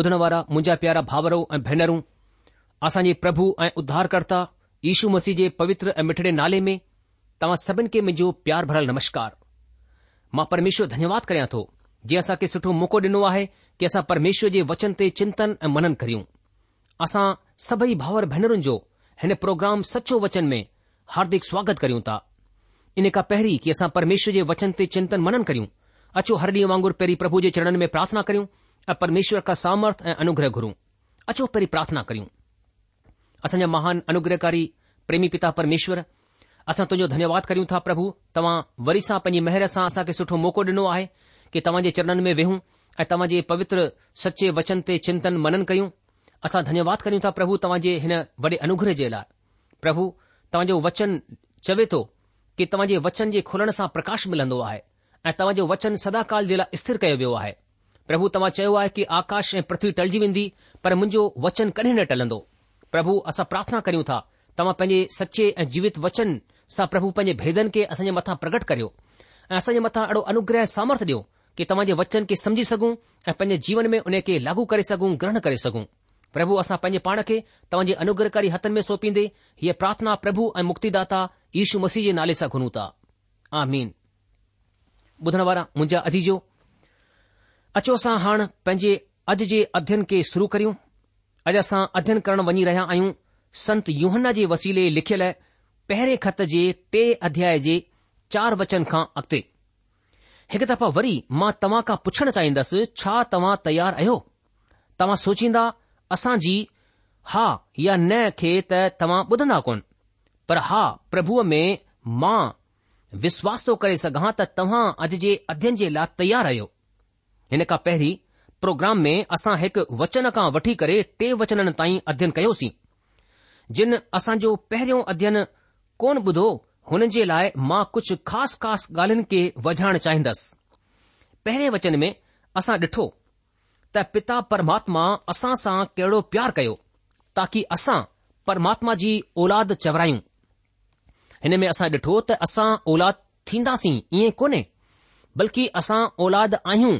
ॿुधण वारा मुंहिंजा प्यारा भाउरो ऐं भेनरूं असांजे प्रभु ऐं उद्धारकर्ता यशु मसीह जे पवित्र ऐं मिठड़े नाले में तव्हां सभिनी खे मुंहिंजो प्यार भरियलु नमस्कार मां परमेश्वर धन्यवाद करियां थो जीअं असांखे सुठो मौको डि॒नो आहे कि असां परमेश्वर जे वचन ते चिंतन ऐं मनन करियूं असां सभई भाउर भेनरुनि जो हिन प्रोग्राम सचो वचन में हार्दिक स्वागत करियूं था इन खां पहिरीं की असां परमेश्वर जे वचन ते चिंतन मनन करियूं अचो हर डी वांगुर पहिरीं प्रभु जे चरण में प्रार्थना करियूं ऐं परमेश्वर का सामर्थ ऐं अनुग्रह घुरूं अचो पहिरीं प्रार्थना करियूं असांजा महान अनुग्रहकारी प्रेमी पिता परमेश्वर असां तुंहिंजो धन्यवाद करियूं था प्रभु तव्हां वरी सां पांजी मेहर सां असांखे सुठो मौको ॾिनो आहे कि तव्हां जे चरणन में वेहूं ऐं तव्हांजे पवित्र सचे वचन ते चिंतन मनन कयूं असां धन्यवाद करियूं था प्रभु तव्हांजे हिन वडे अनुग्रह जे लाइ प्रभु तव्हांजो वचन चवे थो कि तव्हां जे वचन जे खुलण सां प्रकाश मिलंदो आहे ऐं तव्हांजो वचन सदाकाल जे लाइ स्थिर कयो वियो आहे પ્રભુ તમા છયો આ કે આકાશ એ પૃથ્વી તળજી વિંદી પર મુંજો વચન કદી ન ટલંદો પ્રભુ આસા પ્રાર્થના કરું તા તમ પે સચ્ચે જીવિત વચન સા પ્રભુ પે ભેદન કે અસ મથા પ્રગટ કર્યો અસ મથા અડો અનુગ્રહ સામર્થ દયો કે તમજે વચન કે સમજી સગુ અને પન જીવન મે ઉને કે લાગુ કરી સગુ ગ્રહણ કરી સગુ પ્રભુ આસા પન પાણ કે તમજે અનુગ્રહકારી હથન મે સોપીંદે યે પ્રાર્થના પ્રભુ અને મુક્તિદાતા ઈશુ મસીજે નાલે સા ઘનું તા આમીન બુધણવારા મુંજા અજીજો अचो असां हाणे पंहिंजे अॼ जे अध्ययन खे शुरू करियूं अॼु असां अध्यन करणु वञी रहिया आहियूं संत युहन्ना जे वसीले लिखियल पहिरें खत जे टे अध्याय जे चार वचन खां अॻिते हिकु दफ़ा वरी मां तव्हां खां पुछणु चाहींदुसि छा तव्हां तयार आहियो तव्हां सोचींदा असांजी हा या न खे त तव्हां ॿुधंदा कोन पर हा प्रभुअ में मां विश्वास थो करे सघां त तव्हां अॼु जे अध्ययन जे लाइ तयारु आहियो हिन खां पहिरीं प्रोग्राम में असां हिकु वचन खां वठी करे टे वचन ताईं अध्यन कयोसीं जिन असांजो पहिरियों अध्यन कोन बुधो हुन जे लाइ मां कुझु ख़ास खास ॻाल्हिन खे वॼाइण चाहिंदुसि पहिरें वचन में असां ॾिठो त पिता परमात्मा असां सां कडो प्यार कयो ताकी असां परमात्मा जी औलाद चवरायूं हिन में असां ॾिठो त असां औलाद थीन्दासीं ईअं कोन्हे बल्कि असां औलाद आहियूं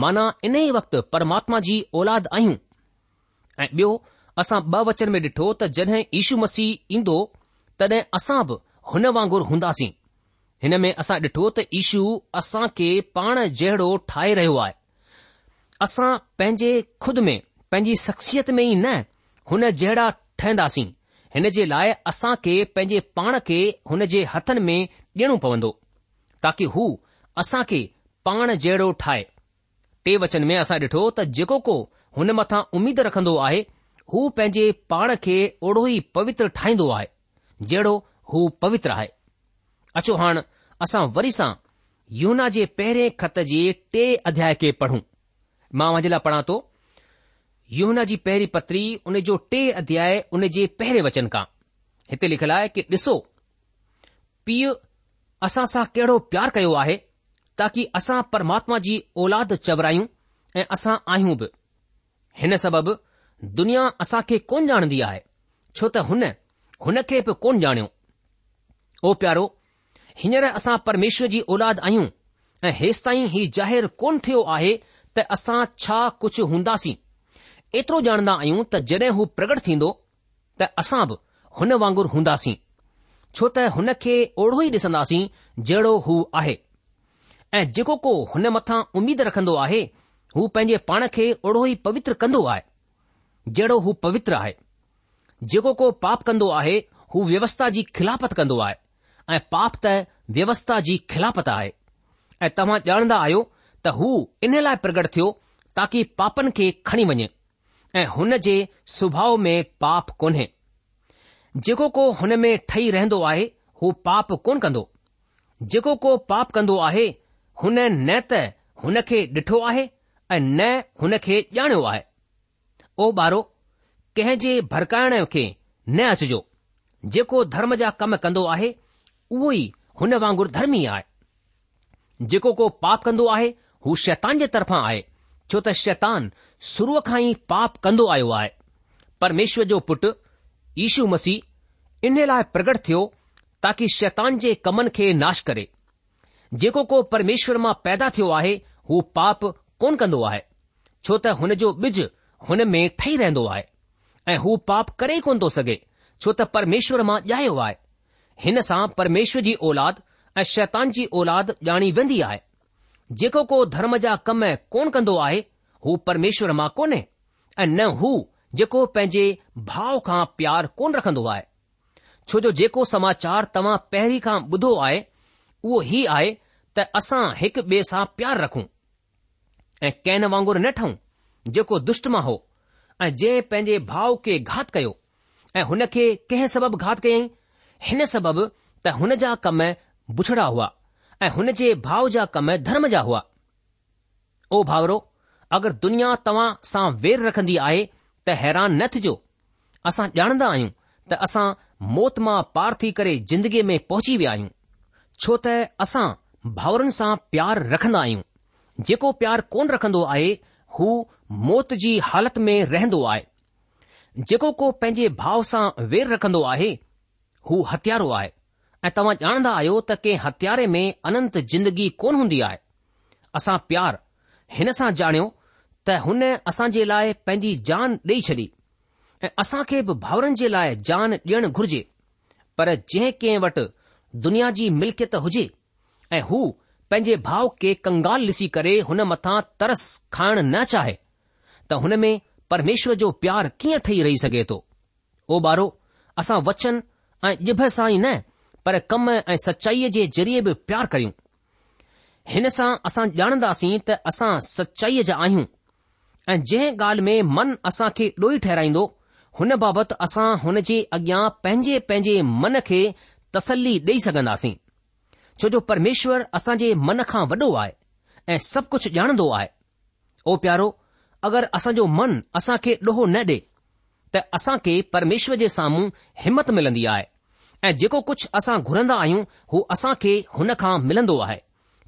माना इन ई वक़्तु परमात्मा जी औलाद आहियूं ऐं ॿियो असां ब वचन में ॾिठो त जॾहिं इशू मसीह ईंदो तॾहिं असां बि हुन वांगुर हूंदासीं हिन में असां ॾिठो त ईशू असां खे पाण जहिड़ो ठाहे रहियो आहे असां पंहिंजे खुद में पंहिंजी शख़्सियत में ई न हुन जहिड़ा ठहंदासीं हिन जे लाइ असां खे पंहिंजे पाण खे हुन जे हथनि में ॾियणो पवंदो ताकी हू असां खे पाण जहिड़ो ठाहे टे वचन में असां ॾिठो त जेको को हुन मथां उमीद रखंदो आहे हू पंहिंजे पाण खे ओड़ो ई पवित्र ठाहींदो आहे जहिड़ो हू पवित्र आहे अचो हाणे असां वरी सां यूना जे पहिरें ख़त जे टे अध्याय खे पढ़ूं मां वञे लाइ पढ़ा थो यूना जी पहिरीं पत्री उन जो टे अध्याय उन जे पहिरें वचन खां हिते लिखियलु आहे कि ॾिसो पीउ असां सां कहिड़ो प्यार कयो आहे ताकी असां परमात्मा जी औलाद चवरायूं ऐं असां आहियूं बि हिन सबबि दुनिया असां खे कोन ॼाणंदी आहे छो त हुन हुन खे बि कोन ॼाणियो ओ प्यारो हींअर असां परमेश्वर जी औलाद आहियूं ऐं हेसि ताईं ही जाहिरु कोन थियो आहे त असां छा कुझु हूंदासीं एतिरो ॼाणंदा आहियूं त जड॒ हू प्रगट थींदो त असां बि हुन वांगुर हूंदासीं छो त हुन खे ओढ़ो ई ॾिसंदासीं जहिड़ो हू आहे ऐं जेको को हुन मथां उमीद रखंदो आहे हू पंहिंजे पाण खे ओड़ो ई पवित्र कंदो आहे जहिड़ो हू पवित्र आहे जेको को पाप कंदो आहे हू व्यवस्था जी खिलापत कंदो आहे ऐं पाप त व्यवस्था जी खिलापत आहे ऐं तव्हां ॼाणंदा आहियो त हू इन लाइ प्रगट थियो ताकी पापनि खे खणी वञे ऐं हुन जे सुभाउ में पाप कोन्हे जेको को हुन में ठही रहंदो आहे हू पाप कोन कंदो जेको को पाप कंदो आहे हुन न त हुन खे ॾिठो आहे ऐं न हुन खे ॼाणियो आहे ओ ॿारो कंहिं जे भरकाइण खे न अचिजो जेको धर्म जा कम कंदो आहे उहो ई हुन वांगुर धर्मी आहे जेको को पाप कंदो आहे हू शैतान जे तर्फ़ां आहे छो त शैतान शुरूअ खां ई पाप कंदो आयो आहे परमेश्वर जो पुटु ईशू मसीह इन लाइ प्रगट थियो ताकी शैतान जे कमनि खे नाश करे जेको को परमेश्वर मां पैदा थियो आहे हू पाप कोन कंदो आहे छो त हुन जो ॿिज हुन में ठही रहंदो आहे ऐं हू पाप करे कोन थो सघे छो त परमेश्वर मां ॼायो आहे हिन सां परमेश्वर जी औलाद ऐं शैतान जी औलाद ॼाणी वेंदी आहे जेको को धर्म जा कम कोन कंदो आहे हू परमेश्वर मां कोन्हे ऐं न हू जेको पंहिंजे भाव खां प्यार कोन रखंदो आहे छो जो जेको समाचार तव्हां पहिरीं खां ॿुधो आहे उहो ई आहे त असां हिक ॿिए सां प्यार रखूं ऐं कैन वांगुरु न ठहूं जेको दुष्ट मां हो ऐं जंहिं पंहिंजे भाउ खे घात कयो ऐं हुन खे कंहिं सबबु घात कयईं हिन सबबु त हुन जा कम बुछड़ा हुआ ऐं हुन जे भाउ जा कम धर्म जा हुआ ओ भाउरो अगरि दुनिया तव्हां सां वेर रखंदी आहे त हैरान न थिजो असां ॼाणंदा आहियूं त असां मौत मां पार थी करे जिंदगीअ में पहुची विया आहियूं छो त असां भाउरनि सां प्यार रखंदा आहियूं जेको प्यारु कोन रखंदो आहे हू मौत जी हालति में रहंदो आहे जेको को पंहिंजे भाउ सां वेर रखंदो आहे हू हथियारो आहे ऐं तव्हां ॼाणंदा आहियो त कंहिं हथियारे में अनंत जिंदगी कोन हूंदी आहे असां प्यारु हिन सां ॼाणियो त हुन असां जे लाइ पंहिंजी जान ॾेई छॾी ऐं असां खे बि भाउरनि जे लाइ जान ॾियणु घुर्जे पर जंहिं कंहिं वटि दुनिया जी मिल्कियत हुजे ऐं हू पंहिंजे भाउ खे कंगाल ॾिसी करे हुन मथां तरस खाइण न चाहे त हुन में परमेश्वर जो प्यार कीअं ठही रही सघे थो ओ ॿारो असां वचन ऐं ॼिभ सां ई न पर कम ऐं सचाईअ जे ज़रिए बि प्यार करियूं हिन सां असां ॼाणंदासीं त असां सचाईअ जा आहियूं ऐं जंहिं ॻाल्हि में मन असां खे ॾोही ठहिराईंदो हुन बाबति असां हुन जे अॻियां पंहिंजे पंहिंजे मन खे तसली ॾेई सघंदासीं छो जो परमेश्वर असां जे मन खां वॾो आहे ऐं सभु कुझु ॼाणंदो आहे ओ प्यारो अगरि असांजो मन असां खे ॾोहो न ॾे त असां खे परमेश्वर जे साम्हूं हिमत मिलंदी आहे ऐं जेको कुझु असां घुरंदा आहियूं हू असां खे हुन खां मिलंदो आहे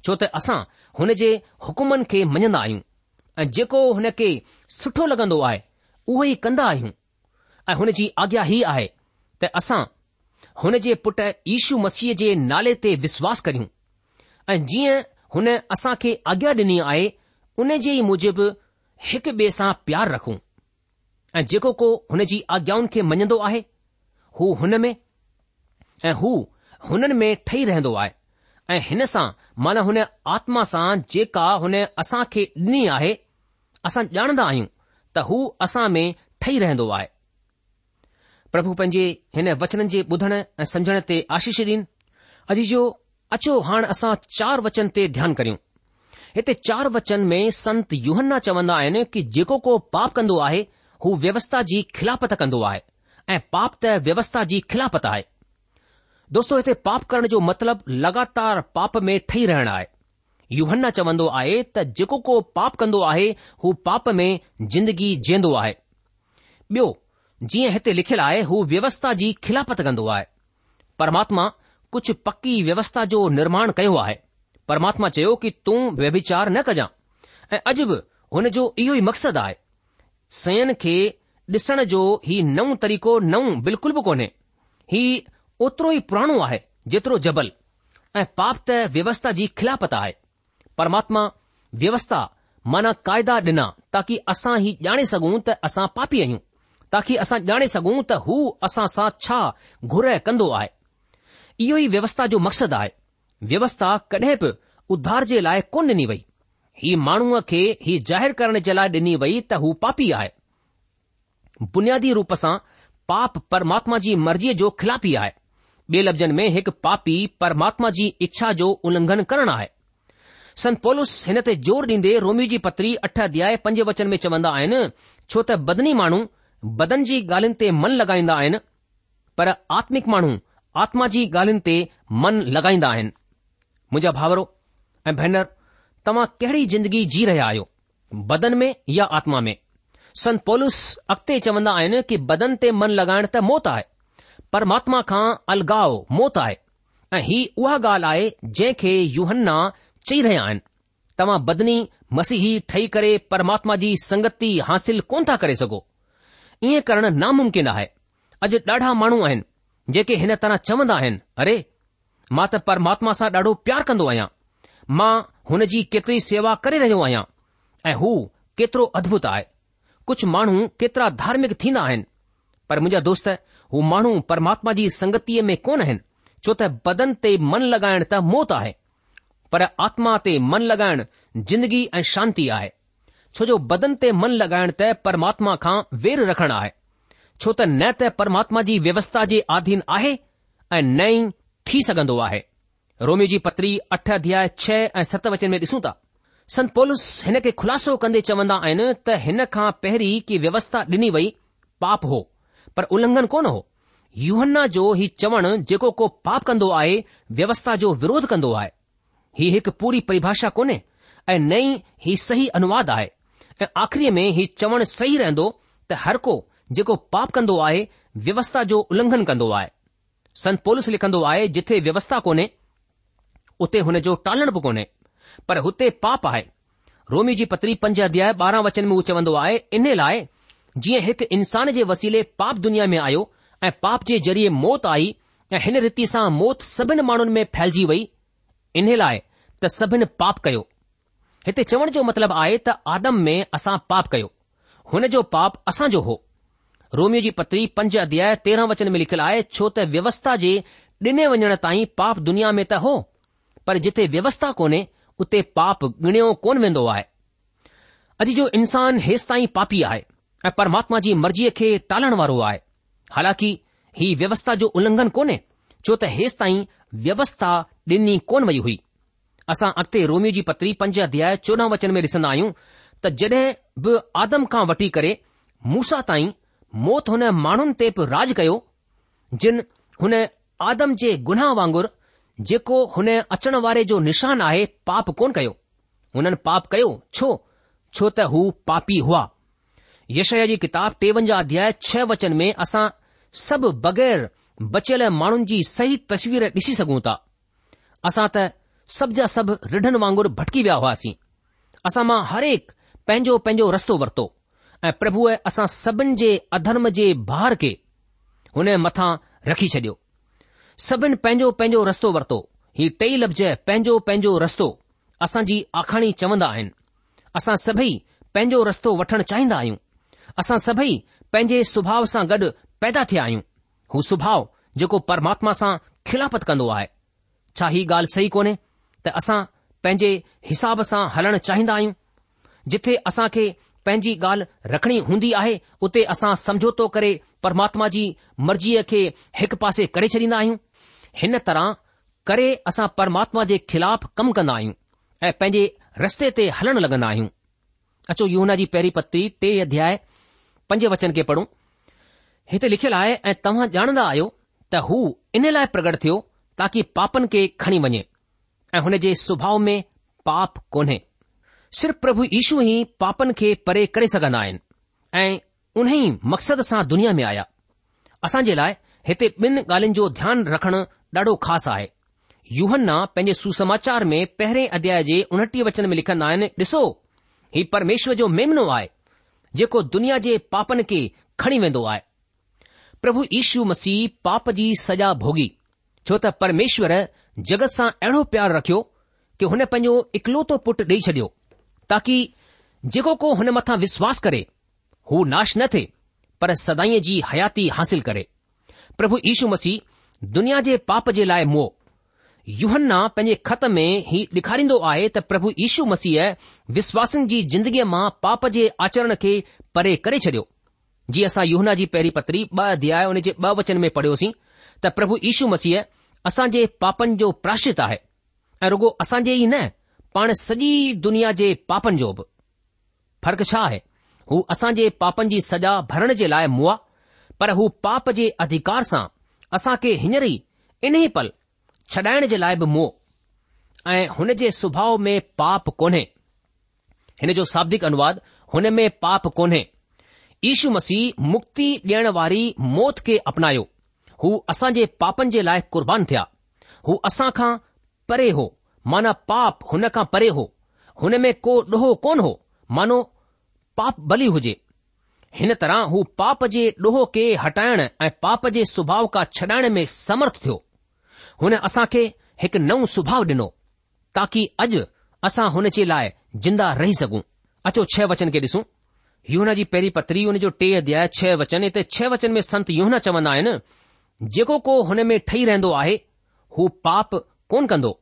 छो त असां हुन जे हुकुमनि खे मञंदा आहियूं ऐं जेको हुन खे सुठो लॻंदो आहे उहो ई कंदा आहियूं ऐं हुन जी आज्ञा ई आहे त असां हुन जे पुट ईशू मसीह जे नाले ते विश्वास करियूं ऐं जीअं हुन असां खे आज्ञा ॾिनी आहे उन जे ई मूजिबि हिकु ॿिए सां प्यार रखूं ऐं जेको को हुन जी आज्ञाउनि खे मञंदो आहे हू हुन में ऐं हू हुननि में ठही रहंदो आहे ऐं हिन सां माना हुन आत्मा सां जेका हुन असां खे ॾिनी आहे असां ॼाणंदा आहियूं त हू असां में ठही रहंदो आहे પ્રભુ પંજી હેન વચનજી બધણ અને સમજણ તે આશીષદિન અજીજો અચો હાણ આસા ચાર વચન તે ધ્યાન કરીઉ હેતે ચાર વચન મે સંત યોહन्ना ચવંદા આયને કે જેકો કો પાપ કંદો આહે હો વ્યવસ્થાજી ખલાપત કંદો આહે એ પાપ તે વ્યવસ્થાજી ખલાપત આહે દોસ્તો હેતે પાપ કરણ જો મતલબ લગાતાર પાપ મે ઠહી રહેણ આહે યોહन्ना ચવંદો આયે તા જેકો કો પાપ કંદો આહે હો પાપ મે જિંદગી જીંદો આહે બ્યો जीअं हिते लिखियलु आहे हू व्यवस्था जी खिलापत कंदो आहे परमात्मा कुझ पकी व्यवस्था जो निर्माण कयो आहे परमात्मा चयो कि तूं व्यविचार न कजां ऐं अॼु बि हुन जो इहो ई मक़सदु आहे सयन खे ॾिसण जो हीउ नओं तरीक़ो नओ बिल्कुल बि कोन्हे हीउ ओतिरो ई पुराणो आहे जेतिरो जबल ऐं पाप त व्यवस्था जी खिलापत आहे परमात्मा व्यवस्था माना क़ायदा डि॒ना ताकी असां ही ॼाणे सघूं त असां पापी आहियूं ताकी असां ॼाणे सघूं त हू असां सां छा घुर कंदो आहे इहो ई व्यवस्था जो मक़सदु आहे व्यवस्था कॾहिं बि उधार जे लाइ कोन ॾिनी वई हीउ माण्हूअ खे ही जाहिर करण जे लाइ ॾिनी वई त हू पापी आहे बुनियादी रूप सां पाप परमात्मा जी मर्ज़ीअ जो खिलापी आहे ॿिए लफ़्ज़नि में हिकु पापी परमात्मा जी इच्छा जो उल्लंघन करणु आहे संत पोलस हिन ते ज़ोर ॾींदे रोमी जी पत्री अठ अध्याय पंज वचन में चवंदा आहिनि छो त बदनी माण्हू बदन जी ॻाल्हियुनि ते मन लॻाईंदा आहिनि पर आत्मिक माण्हू आत्मा जी ॻाल्हियुनि ते मन लॻाईंदा आहिनि मुंहिंजा भाउरो ऐं भेनर तव्हां कहिड़ी ज़िंदगी जी रहिया आहियो बदन में या आत्मा में संत पोलिस अॻिते चवंदा आहिनि कि बदन ते मन लॻाइण त मौत आहे परमात्मा खां अलगाउ मौत आहे ऐं ही उहा ॻाल्हि आहे जंहिंखे यूहन्ना चई रहिया आहिनि तव्हां बदनी मसीही ठही करे परमात्मा जी संगति हासिल कोन था करे सघो ईअ करणु नामुमकिन आहे अॼु ॾाढा माण्हू आहिनि जेके हिन तरह चवंदा आहिनि अरे मां त परमात्मा सां ॾाढो प्यारु कन्दो आहियां मां जी केतिरी सेवा करे रहियो आहियां ऐं हू केतिरो अद्भुत आहे कुझु माण्हू केतिरा धार्मिक थींदा आहिनि पर मुंहिंजा दोस्त हू माण्हू परमात्मा जी संगतीअ में कोन आहिनि छो त बदन ते मन लॻाइण त मौत आहे पर आत्मा ते मन लॻाइण ज़िंदगी ऐं शांती आहे छो जो बदन ते मन लॻाइण त परमात्मा खां वेर रखणु आहे छो त न त परमात्मा जी व्यवस्था जे आधीन आहे ऐं न ई थी सघंदो आहे रोमी जी पत्री अठ अध्याय छह ऐं सत वचन में ॾिसूं था संत पोलिस हिन खे खुलासो कंदे चवंदा आहिनि त हिन खां पहिरीं की व्यवस्था ॾिनी वई पाप हो पर उल्लंघन कोन हो युहन्ना जो ही चवण जेको को पाप कंदो आहे व्यवस्था जो विरोध कंदो आहे ही हिकु पूरी परिभाषा कोन्हे ऐं नई ही सही अनुवाद आहे અખરીમે હી ચવન સહી રહેંદો તે હરકો જેકો પાપ કંદો આયે વ્યવસ્થા જો ઉલંઘન કંદો આયે સંત પોલીસ લખંદો આયે જથે વ્યવસ્થા કોને ઉતે હોને જો ટાળણ બગોને પર હોતે પાપ આયે રોમીજી પતરી 5 અધ્યાય 12 वचन મે ઉચવંદો આયે ઇને લાય જી એક ઇન્સાન જે વસીલે પાપ દુનિયા મે આયો એ પાપ જે જરીય મોત આઈ હન રીતિ સા મોત સબન માણન મે ફેલજી વઈ ઇને લાય તે સબન પાપ કયો हिते चवण जो मतिलबु आहे त आदम में असां पाप कयो हुन जो पाप असांजो हो रोमियो जी पत्री पंज अध्याय तेरहां वचन में लिखियलु आहे छो त व्यवस्था जे डि॒ने वञण ताईं पाप दुनिया में त हो पर जिथे व्यवस्था कोन्हे उते पाप गिणियो कोन वेंदो आहे अॼु जो इन्सानु हेसिताई पापी आहे ऐं परमात्मा जी मर्ज़ीअ खे टालण वारो आहे हालांकी ही व्यवस्था जो उल्लंघन कोन्हे छो त हेसिताईं व्यवस्था कोन वई हुई असां अॻिते रोमी जी पत्री पंज अध्याय चोॾहं वचन में ॾिसंदा आहियूं त जॾहिं बि आदम खां वठी करे मूसा ताईं मौत हुन माण्हुनि ते बि राज कयो जिन हुन आदम जे गुनाह जेको हुन अचण वारे जो निशान आहे पाप कोन कयो हुननि पाप कयो छो छो त हू पापी हुआ जी किताब टेवंजाह अध्याय छह वचन में असां सभु बगै़र बचियल माण्हुनि जी सही तस्वीर ॾिसी सघूं था असां त सभ जा सभ रिढ़नि वांगुरु भटकी विया हुआसीं असां मां हरेक पंहिंजो पंहिंजो रस्तो वरितो ऐं प्रभुअ असां सभिनि जे अधर्म जे भार खे हुन मथां रखी छॾियो सभिनि पंहिंजो पंहिंजो रस्तो वरितो ही टई लफ़्ज़ पंहिंजो पंहिंजो रस्तो असांजी आखाणी चवंदा आहिनि असां सभई पंहिंजो रस्तो वठणु चाहींदा आहियूं असां सभई पंहिंजे सुभाउ सां गॾु पैदा थिया आहियूं हू सुभाउ जेको परमात्मा सां खिलापत कंदो आहे छा ही ॻाल्हि सही कोन्हे त असां पंहिंजे हिसाब सां हलणु चाहींदा आहियूं जिथे असां खे पंहिंजी ॻाल्हि रखणी हूंदी आहे उते असां समझोतो करे परमात्मा जी मर्ज़ीअ खे हिकु पासे करे छॾींदा आहियूं हिन तरह करे असां परमात्मा जे ख़िलाफ़ कमु कंदा आहियूं ऐं पंहिंजे रस्ते ते हलणु लॻंदा आहियूं अचो इहो हुन जी पहिरीं पत्ती टे अध्याय पंज वचन खे पढ़ूं हिते लिखियलु आहे ऐं तव्हां ॼाणंदा आहियो त हू इन लाइ प्रगट थियो ताकी पापनि खे खणी वञे ऐं हुन जे स्वाउ में पाप कोन्हे सिर्फ़ प्रभु ईशू ई पापनि खे परे करे सघन्दा आहिनि ऐं उन ई मक़्सद सां दुनिया में आया असांजे लाइ हिते ॿिन ॻाल्हियुनि जो ध्यानु रखण ॾाढो ख़ासि आहे यूहना पंहिंजे सुसमाचार में पहिरें अध्याय जे उणटीह वचन में लिखन्दा आहिनि ॾिसो ही परमेश्वर जो मेमिनो आहे जेको दुनिया जे पापनि खे खणी वेंदो आहे प्रभु ईशू मसीह पाप जी सॼा भोगी छो त परमेश्वर जगत सां अहिड़ो प्यार रखियो कि हुन पंहिंजो इकलोतो पुट ॾेई छॾियो ताकी जेको को हुन मथां विश्वास करे हू नाश न थिए पर सदाईअ जी हयाती हासिल करे प्रभु यीशू मसीह दुनिया जे पाप जे लाइ मो युहन्ना पंहिंजे ख़त में ही ॾेखारींदो आहे त प्रभु यीशू मसीह विश्वासनि जी ज़िंदगीअ मां पाप जे आचरण खे परे करे छॾियो जीअं असां युहना जी पहिरीं पत्री ॿ अध्याय हुन जे ॿ वचन में पढ़ियोसीं त प्रभु यीशू मसीह जे पापनि जो प्राशित आहे ऐं रुगो जे ई न पाण सॼी दुनिया जे पापनि जो बि फ़र्क़ु छा आहे हू असांजे पापनि जी सजा भरण जे लाइ मोहा पर हू पाप जे अधिकार सां असां खे हींअर ई इन्हे पल छॾाइण जे लाइ बि मो ऐं हुन जे स्वभाउ में पाप कोन्हे हिन जो शाब्धिक अनुवाद हुन में पाप कोन्हे ईशू मसीह मुक्ति ॾियण वारी मौत खे अपनायो हू असां जे पापनि जे लाइ कुर्बान थिया हू असां खां परे हो माना पाप हुन खां परे हो हुन में को ॾुहो कोन हो मानो पाप बली हुजे हिन तरह हू पाप जे ॾोहो खे हटाइण ऐं पाप जे सुभाउ खां छॾाइण में समर्थ थियो हुन असां खे हिकु नओ सुभाउ डि॒नो ताकी अॼु असां हुन जे लाइ जिंदा रही सघूं अचो छह वचन खे ॾिसूं यूहन जी पहिरीं पत्री हुन जो टे अध्याय छह वचन इते छह वचन में संत यूहन चवंदा आहिनि जेको को हुनमें ठही रहंदो आहे हू पाप कोन कंदो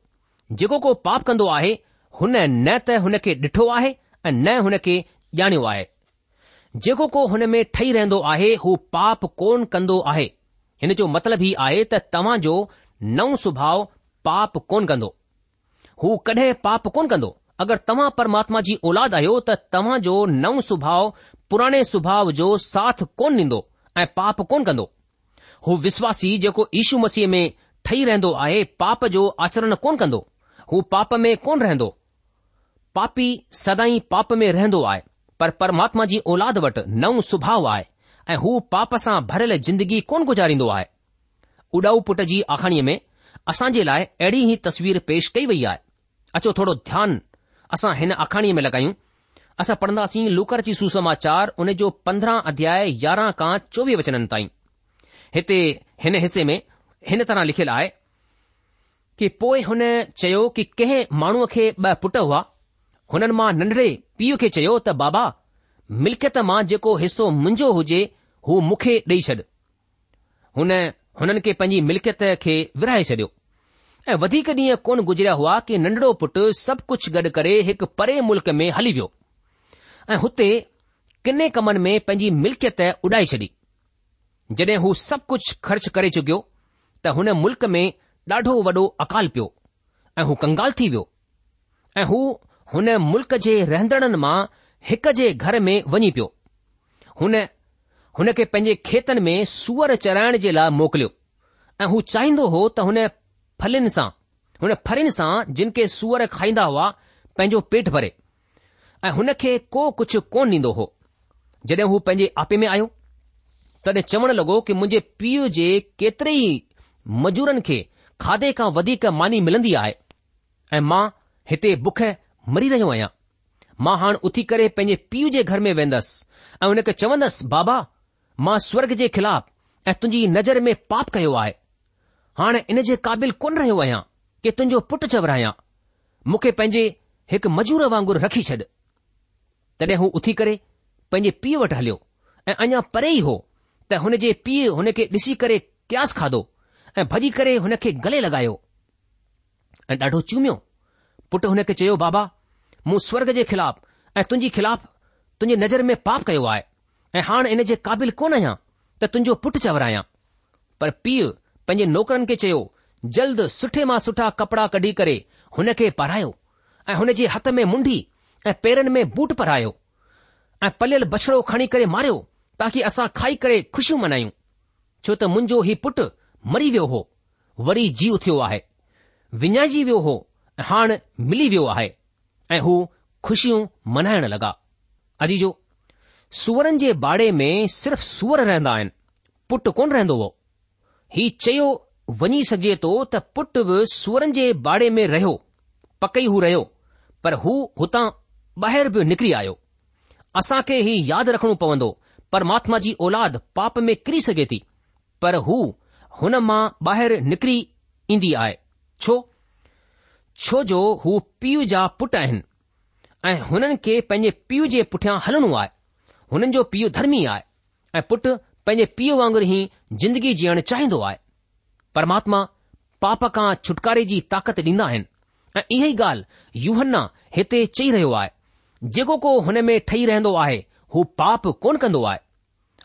जेको को पाप कंदो आहे हुन न त हुनखे ॾिठो आहे ऐं न हुनखे ॼाणियो आहे जेको को हुनमें ठही रहंदो आहे हू पाप कोन कंदो आहे हिन जो मतिलब ई आहे त तव्हांजो नउ सुभाउ पाप कोन कंदो हू कडहिं पाप कोन कंदो अगरि तव्हां परमात्मा जी औलाद आहियो त तव्हांजो नवं सुभाउ पुराणे सुभाउ जो साथ कोन ॾींदो ऐं पाप कोन कंदो हू विश्वासी जेको ईशू मसीह में ठही रहंदो आहे पाप जो आचरण कोन कंदो हू पाप में कोन रहंदो पापी सदाई पाप में रहंदो आहे पर परमात्मा जी ओलाद वटि नओं स्वभाउ आहे ऐं हू पाप सां भरियल ज़िंदगी कोन गुज़ारींदो आहे उडाऊ पुटु जी आखाणीअ में असां जे लाइ अहिड़ी ई तस्वीर पेश कई वई आहे अचो थोरो ध्यानु असां हिन आखाणीअ में लॻायूं असां पढ़ंदासीं लूकर जी सुसमाचार उन जो पंद्रहं अध्याय यारहं खां चोवीह वचननि ताईं हिते हिन हिसे में हिन तरह लिखियलु आहे कि पोइ हुन चयो कि कंहिं माण्हूअ खे ॿ पुट हुआ हुननि मां नंढड़े पीउ खे चयो त बाबा मिल्कियत मां जेको हिसो मुंहिंजो हुजे हू मूंखे ॾेई छॾ हुन हुननि खे पंहिंजी मिल्कियत खे विराए छॾियो ऐं वधीक ॾींहं कोन गुज़रिया हुआ कि नंढड़ो पुटु सभु कुझु गॾु करे हिकु परे मुल्क़ में हली वियो ऐं हुते किने कमनि में पंहिंजी मिल्कियत उॾाए छॾी जॾहिं हू सभु कुझु ख़र्च करे चुकियो त हुन मुल्क़ में ॾाढो वॾो अकाल पियो ऐं हू कंगाल थी वियो ऐं हू हुन मुल्क जे रहंदड़नि मां हिक जे घर में वञी पियो हुन हुन खे पंहिंजे खेतनि में सूअर चराइण जे लाइ मोकिलियो ऐं हू चाहींदो हो त हुन फलिन सां हुन फरिन सां जिन खे सूअर खाईंदा हुआ पंहिंजो पेट भरे ऐं हुन खे को कुझु कोन ॾींदो हो जॾहिं हू पंहिंजे आपे में आयो तॾहिं चवण लॻो कि मुंहिंजे पीउ जे केतिरे ई मजूरनि खे खाधे खां वधीक मानी मिलंदी आहे ऐं मां हिते बुख मरी रहियो आहियां मां हाणे उथी करे पंहिंजे पीउ जे घर में वेंदसि ऐं हुन खे चवंदसि बाबा मां स्वर्ग जे ख़िलाफ़ ऐं तुंहिंजी नज़र में पाप कयो आहे हाणे इन जे क़ाबिल कोन रहियो आहियां कि तुंहिंजो पुटु चवरायां मूंखे पंहिंजे हिकु मजूर वांगुरु रखी छॾ तॾहिं हू उथी करे पंहिंजे पीउ वटि हलियो ऐं अञा परे ई हो त हुन जे पीउ हुन खे ॾिसी करे क्यास खाधो ऐं भॼी करे हुन खे गले लॻायो ऐं ॾाढो चुमियो पुटु हुन खे चयो बाबा मूं स्वर्ग जे ख़िलाफ़ ऐं तुंहिंजे ख़िलाफ़ तुंहिंजी नज़र में पाप कयो आहे ऐ हाणे इन जे क़ाबिल कोन आहियां त तुंहिंजो पुटु चवर पर पीउ पंहिंजे नौकरनि खे चयो जल्द सुठे मां सुठा कपड़ा कढी करे हुन खे पारायो ऐं हुन जे हथ में मुंढी ऐं पेरनि में बूट पारायो ऐं पलियल बछड़ो खणी करे मारियो ताकी असां खाई करे खुशियूं मनायूं छो त मुंहिंजो हीउ पुटु मरी वियो हो वरी जी उथियो आहे विञाइजी वियो हो ऐं हाणे मिली वियो आहे ऐं हू ख़ुशियूं मनाइण लॻा अजी जो सुवरनि जे बाड़े में सिर्फ़ सुअर रहंदा आहिनि पुटु कोन रहंदो हो ही चयो वञी सघे थो त पुटु बि सुअरनि जे बाड़े में रहियो पकई हू रहियो पर हू हुतां ॿाहिरि बि निकिरी आयो असां खे ही यादि रखणो पवंदो परमात्मा जी औलाद पाप में किरी सघे थी पर हू हुन मां ॿाहिरि निकिरी ईंदी आहे छो जो हू पीउ जा पुट आहिनि ऐं हुननि खे पंहिंजे पीउ जे पुठियां हलणो आहे हुननि जो पीउ धर्मी आहे ऐं पुटु पंहिंजे पीउ वांगुरु ई जिंदगी जीअण चाहींदो आहे परमात्मा पाप खां छुटकारे जी ताक़त ॾींदा आहिनि ऐं इहा ई ॻाल्हि युवना हिते चई रहियो आहे जेको को हुन में ठही रहंदो आहे हू पाप कोन कंदो आहे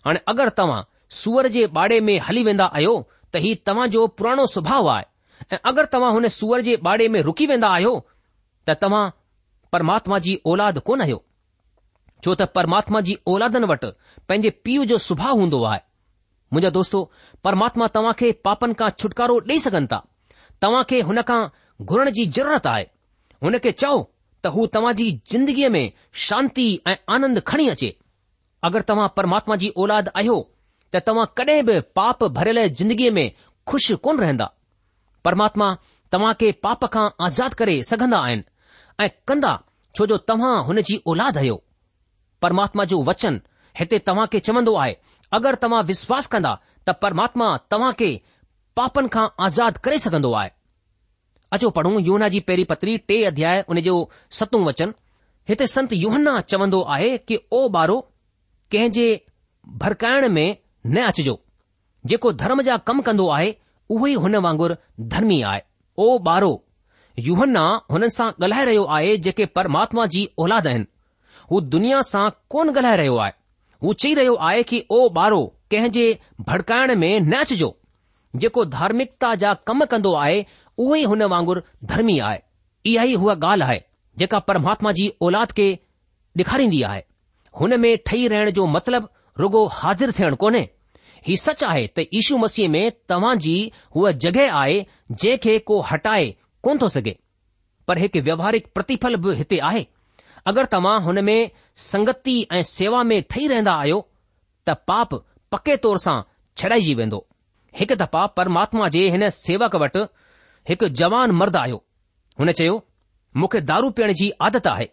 हाणे अगरि तव्हां सूअर जे बाड़े में हली वेंदा आहियो त ही तव्हां जो पुराणो सुभाउ आहे ऐं अगरि तव्हां हुन सूअर जे बाड़े में रुकी वेंदा आहियो त तव्हां परमात्मा जी औलाद कोन आहियो छो त परमात्मा जी औलादनि वटि पंहिंजे पीउ जो सुभाउ हूंदो आहे मुंहिंजा दोस्तो परमात्मा तव्हां खे पापनि खां छुटकारो ॾेई सघनि था तव्हां खे हुन खां घुरण जी ज़रूरत आहे हुन खे चओ त हू तव्हां जी जिंदगीअ में शांती ऐं आनंद खणी अचे अगरि तव्हां परमात्मा जी औलादु आहियो त तव्हां कडहिं बि पाप भरियल ज़िंदगीअ में खु़शि कोन रहंदा परमात्मा तव्हां खे पाप खां आज़ादु करे सघंदा आहिनि ऐं कंदा छो जो तव्हां हुन जी ओलादु आहियो परमात्मा जो वचन हिते तव्हां खे चवंदो आहे अगरि तव्हां विश्वास कंदा त परमात्मा तव्हां खे पापनि खां आज़ाद करे सघंदो आहे अचो पढ़ूं योहना जी पहिरीं पतरी टे अध्याय हुन जो सतूं वचन हिते संत योहन्न्न्न्न्ना चवंदो आहे की ओ ॿारो कंहिं जे भड़काइण में न अचिजो जेको धर्म जा कम कंदो आहे उहो ई हुन वांगुरु धर्मी आहे ओ ॿारो युवना हुननि सां ॻाल्हाए रहियो आहे जेके परमात्मा जी औलाद आहिनि हू दुनिया सां कोन ॻाल्हाए रहियो आहे हू चई रहियो आहे की ओ ॿारो कंहिं जे भड़काइण में न अचिजो जेको धार्मिकता जा कम कंदो आहे उहो ई हुन वांगुरु धर्मी आहे इहा ई हूअ ॻाल्हि आहे जेका परमात्मा जी औलाद खे ॾेखारींदी आहे हुन में ठही रहण जो मतिलबु रुगो हाज़िर थियण कोन्हे ही सच आहे त ईशू मसीह में तव्हां जी हूअ जॻहि आहे जंहिंखे को हटाए कोन थो सघे पर हिकु व्यवहारिक प्रतिफल बि हिते आहे अगरि तव्हां हुन में संगति ऐं सेवा में ठही रहंदा आहियो त पाप पके तौर सां छॾाइजी वेंदो हिकु दफ़ा परमात्मा जे हिन सेवक वटि हिकु जवान मर्द आयो हुन चयो मूंखे दारू पीअण जी आदत आहे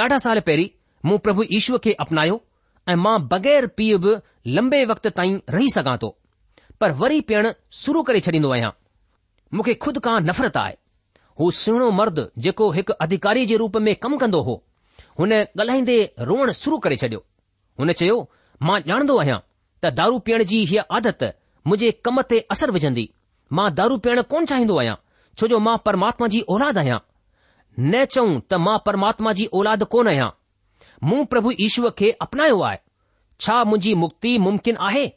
ॾाढा साल पहिरीं मूं प्रभु ईश्वर खे अपनायो ऐं मां बगैर पीउ बि लंबे वक़्त ताईं रही सघां थो पर वरी पीअण शुरू करे छॾींदो आहियां मूंखे खुद खां नफ़रत आहे हू सुहिणो मर्द जेको हिकु अधिकारी जे रूप में कमु कंदो हो हुन ॻाल्हाईंदे रोअण शुरू करे छडि॒यो हुन चयो मां ॼाणंदो आहियां त दारू पीअण जी हीअ आदत मुंहिंजे कम ते असरु विझंदी मां दारू पीअण कोन चाहींदो आहियां छो जो मां परमात्मा जी औलाद आहियां न चऊं त मां परमात्मा जी औलाद कोन आहियां मूं प्रभु ईश्वर खे अपनायो आहे छा मुंहिंजी मुक्ति मुम्किन आहे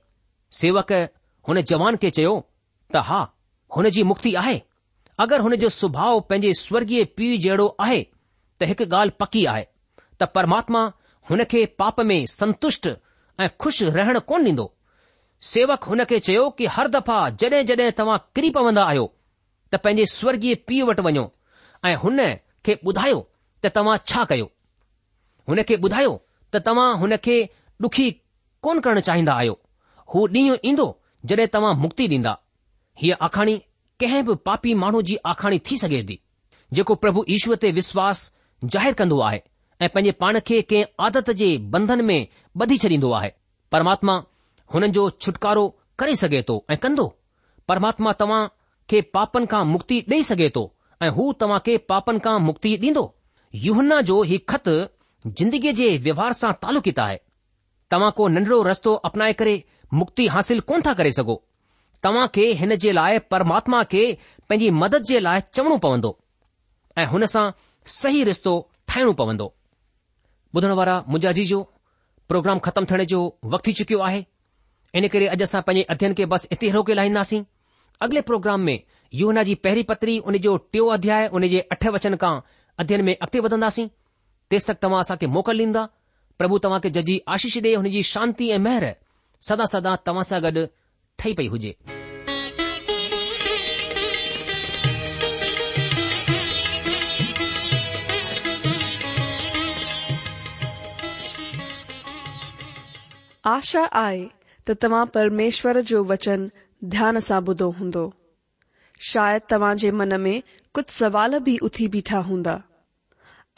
सेवक हुन जवान खे चयो त हा हुन जी मुक्ति आहे अगरि हुन जो सुभाउ पंहिंजे स्वर्गीय पीउ जहिड़ो आहे त हिकु ॻाल्हि पकी आहे त परमात्मा हुन खे पाप में संतुष्ट ऐं खु़शि रहणु कोन ॾींदो सेवक हुन खे चयो कि हर दफ़ा जड॒ जड॒हिं तव्हां किरी पवन्दा आहियो त पंहिंजे स्वर्गीय पीउ वटि वञो ऐं हुन खे ॿुधायो त तव्हां छा कयो हुन खे ॿुधायो त तव्हां हुन खे ॾुखी कोन करणु चाहींदा आहियो हू ॾींहुं ईंदो जॾहिं तव्हां मुक्ति ॾींदा हीअ आखाणी कंहिं बि पापी माण्हू जी आखाणी थी सघे थी जेको प्रभु ईश्वर ते विश्वास ज़ाहिरु कंदो आहे ऐं पंहिंजे पाण खे कंहिं आदत जे बंधन में ॿधी छॾींदो आहे परमात्मा हुननि जो छुटकारो करे सघे थो ऐं कंदो परमात्मा तव्हां खे पापनि खां मुक्ति ॾेई सघे थो ऐं हू तव्हां खे पापनि खां मुक्ति ॾींदो युना जो हीउ ख़त जिंदगीअ जे व्यवहार सां तालुक़ित आहे तव्हां को नंढड़ो रस्तो अपनाए करे मुक्ति हासिल कोन था करे सघो तव्हां खे हिन जे लाइ परमात्मा खे पंहिंजी मदद जे लाइ चवणो पवंदो ऐं हुन सां सही रिश्तो ठाहिणो पवंदो ॿुधण वारा मुंहिंजा जी प्रोग्राम ख़तमु थियण जो वक़्तु थी चुकियो आहे इन करे अॼु असां पंहिंजे अध्यन खे बसि हिते रोके लाहींदासीं अॻिले प्रोग्राम में यो जी पहिरीं पतरी उन जो टियों अध्याय उन जे अठ वचन खां अध्ययन में अॻिते वधंदासीं तेसि तक तव्हां असांखे मोकल ॾींदा प्रभु तव्हांखे जजी आशीष ॾे हुनजी शांती ऐं मेहर सदा सदा तव्हां सां गॾु पई हुजे आशा आहे त तव्हां परमेश्वर जो वचन ध्यान सां ॿुधो हूंदो शायदि तव्हां जे मन में कुझु सवाल बि उथी बीठा हूंदा